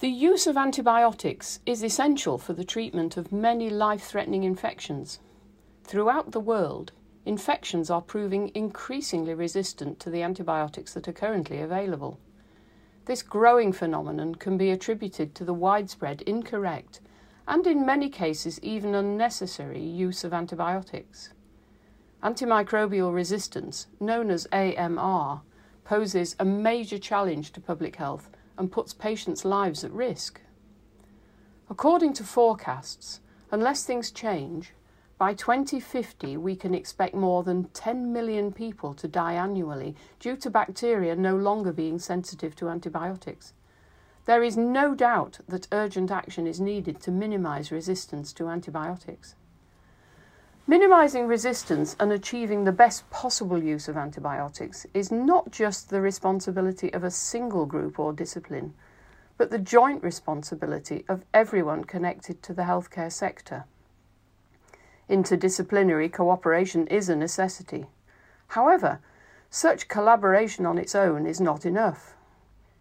The use of antibiotics is essential for the treatment of many life threatening infections. Throughout the world, infections are proving increasingly resistant to the antibiotics that are currently available. This growing phenomenon can be attributed to the widespread incorrect and, in many cases, even unnecessary use of antibiotics. Antimicrobial resistance, known as AMR, poses a major challenge to public health and puts patients' lives at risk. According to forecasts, unless things change, by 2050 we can expect more than 10 million people to die annually due to bacteria no longer being sensitive to antibiotics. There is no doubt that urgent action is needed to minimise resistance to antibiotics. Minimising resistance and achieving the best possible use of antibiotics is not just the responsibility of a single group or discipline, but the joint responsibility of everyone connected to the healthcare sector. Interdisciplinary cooperation is a necessity. However, such collaboration on its own is not enough.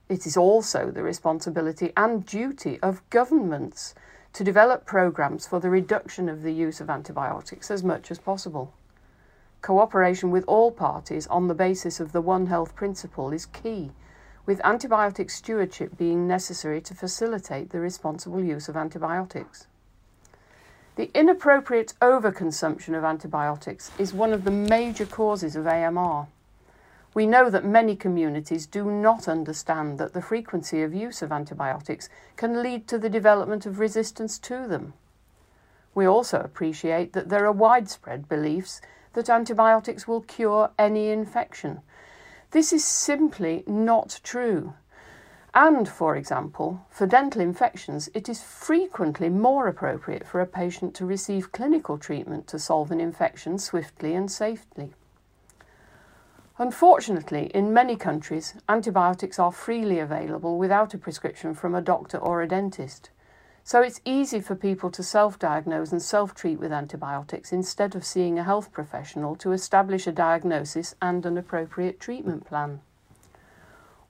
It is also the responsibility and duty of governments to develop programs for the reduction of the use of antibiotics as much as possible. Cooperation with all parties on the basis of the One Health principle is key, with antibiotic stewardship being necessary to facilitate the responsible use of antibiotics. The inappropriate overconsumption of antibiotics is one of the major causes of AMR. We know that many communities do not understand that the frequency of use of antibiotics can lead to the development of resistance to them. We also appreciate that there are widespread beliefs that antibiotics will cure any infection. This is simply not true. And, for example, for dental infections, it is frequently more appropriate for a patient to receive clinical treatment to solve an infection swiftly and safely. Unfortunately, in many countries, antibiotics are freely available without a prescription from a doctor or a dentist. So it's easy for people to self diagnose and self treat with antibiotics instead of seeing a health professional to establish a diagnosis and an appropriate treatment plan.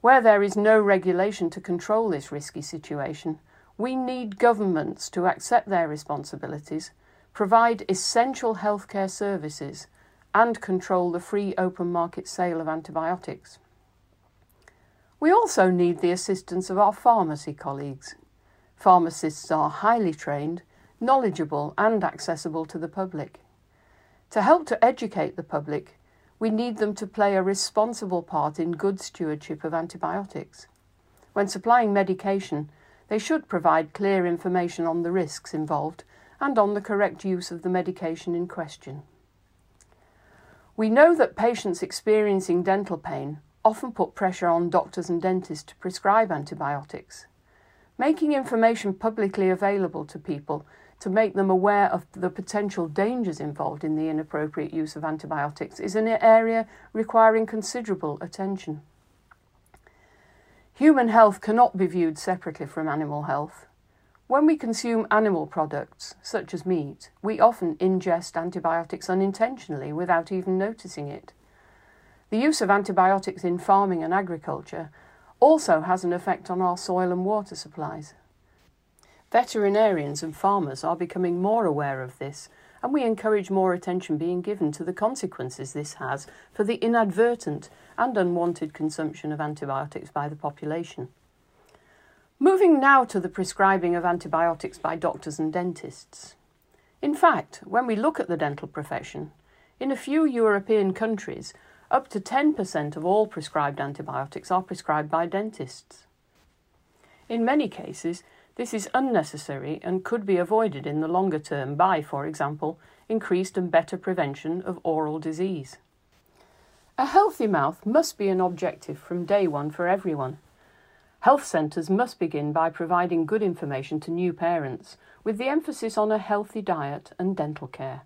Where there is no regulation to control this risky situation, we need governments to accept their responsibilities, provide essential healthcare services, and control the free open market sale of antibiotics. We also need the assistance of our pharmacy colleagues. Pharmacists are highly trained, knowledgeable, and accessible to the public. To help to educate the public, we need them to play a responsible part in good stewardship of antibiotics. When supplying medication, they should provide clear information on the risks involved and on the correct use of the medication in question. We know that patients experiencing dental pain often put pressure on doctors and dentists to prescribe antibiotics. Making information publicly available to people to make them aware of the potential dangers involved in the inappropriate use of antibiotics is an area requiring considerable attention. Human health cannot be viewed separately from animal health. When we consume animal products, such as meat, we often ingest antibiotics unintentionally without even noticing it. The use of antibiotics in farming and agriculture also has an effect on our soil and water supplies. Veterinarians and farmers are becoming more aware of this, and we encourage more attention being given to the consequences this has for the inadvertent and unwanted consumption of antibiotics by the population. Moving now to the prescribing of antibiotics by doctors and dentists. In fact, when we look at the dental profession, in a few European countries, up to 10% of all prescribed antibiotics are prescribed by dentists. In many cases, this is unnecessary and could be avoided in the longer term by, for example, increased and better prevention of oral disease. A healthy mouth must be an objective from day one for everyone. Health centres must begin by providing good information to new parents, with the emphasis on a healthy diet and dental care.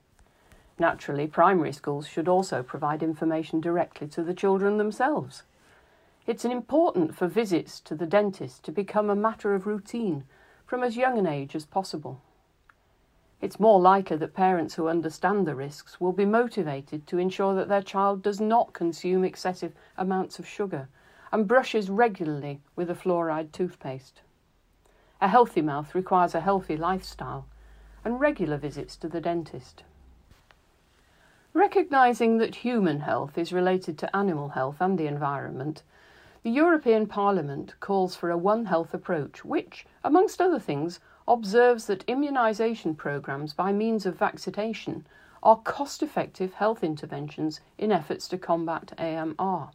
Naturally, primary schools should also provide information directly to the children themselves. It's important for visits to the dentist to become a matter of routine from as young an age as possible. It's more likely that parents who understand the risks will be motivated to ensure that their child does not consume excessive amounts of sugar and brushes regularly with a fluoride toothpaste. A healthy mouth requires a healthy lifestyle and regular visits to the dentist. Recognising that human health is related to animal health and the environment, the European Parliament calls for a One Health approach, which, amongst other things, observes that immunisation programmes by means of vaccination are cost effective health interventions in efforts to combat AMR.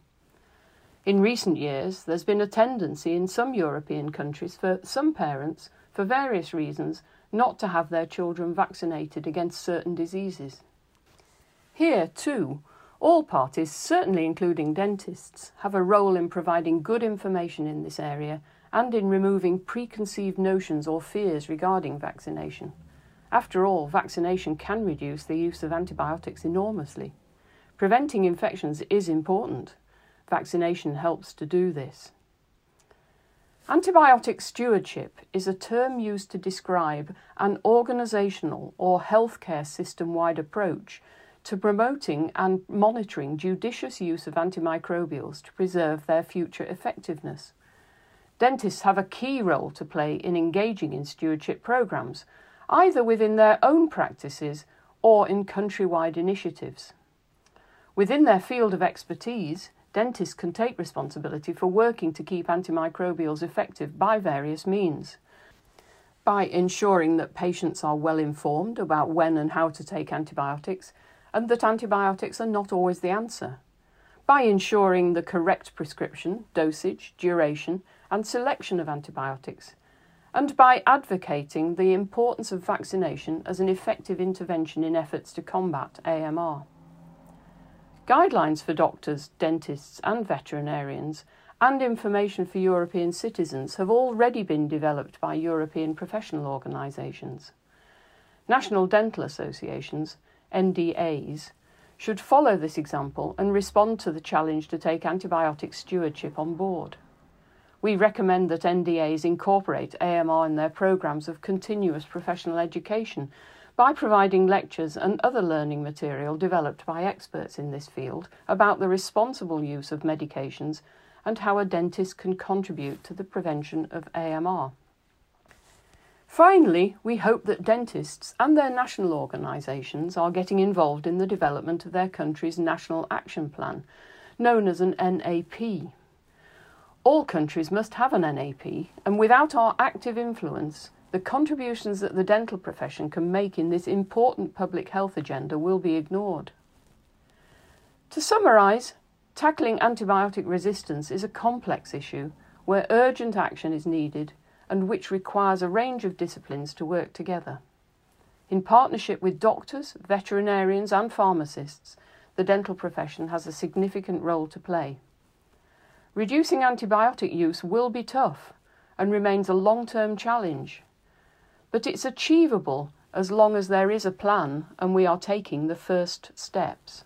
In recent years, there's been a tendency in some European countries for some parents, for various reasons, not to have their children vaccinated against certain diseases. Here, too, all parties, certainly including dentists, have a role in providing good information in this area and in removing preconceived notions or fears regarding vaccination. After all, vaccination can reduce the use of antibiotics enormously. Preventing infections is important. Vaccination helps to do this. Antibiotic stewardship is a term used to describe an organisational or healthcare system wide approach to promoting and monitoring judicious use of antimicrobials to preserve their future effectiveness. Dentists have a key role to play in engaging in stewardship programs, either within their own practices or in countrywide initiatives. Within their field of expertise, dentists can take responsibility for working to keep antimicrobials effective by various means. By ensuring that patients are well informed about when and how to take antibiotics, and that antibiotics are not always the answer. By ensuring the correct prescription, dosage, duration, and selection of antibiotics, and by advocating the importance of vaccination as an effective intervention in efforts to combat AMR. Guidelines for doctors, dentists, and veterinarians and information for European citizens have already been developed by European professional organisations. National dental associations NDAs, should follow this example and respond to the challenge to take antibiotic stewardship on board. We recommend that NDAs incorporate AMR in their programs of continuous professional education by providing lectures and other learning material developed by experts in this field about the responsible use of medications and how a dentist can contribute to the prevention of AMR. Finally, we hope that dentists and their national organisations are getting involved in the development of their country's National Action Plan, known as an NAP. All countries must have an NAP, and without our active influence, the contributions that the dental profession can make in this important public health agenda will be ignored. To summarise, tackling antibiotic resistance is a complex issue where urgent action is needed and which requires a range of disciplines to work together. In partnership with doctors, veterinarians, and pharmacists, the dental profession has a significant role to play. Reducing antibiotic use will be tough and remains a long term challenge, but it's achievable as long as there is a plan and we are taking the first steps.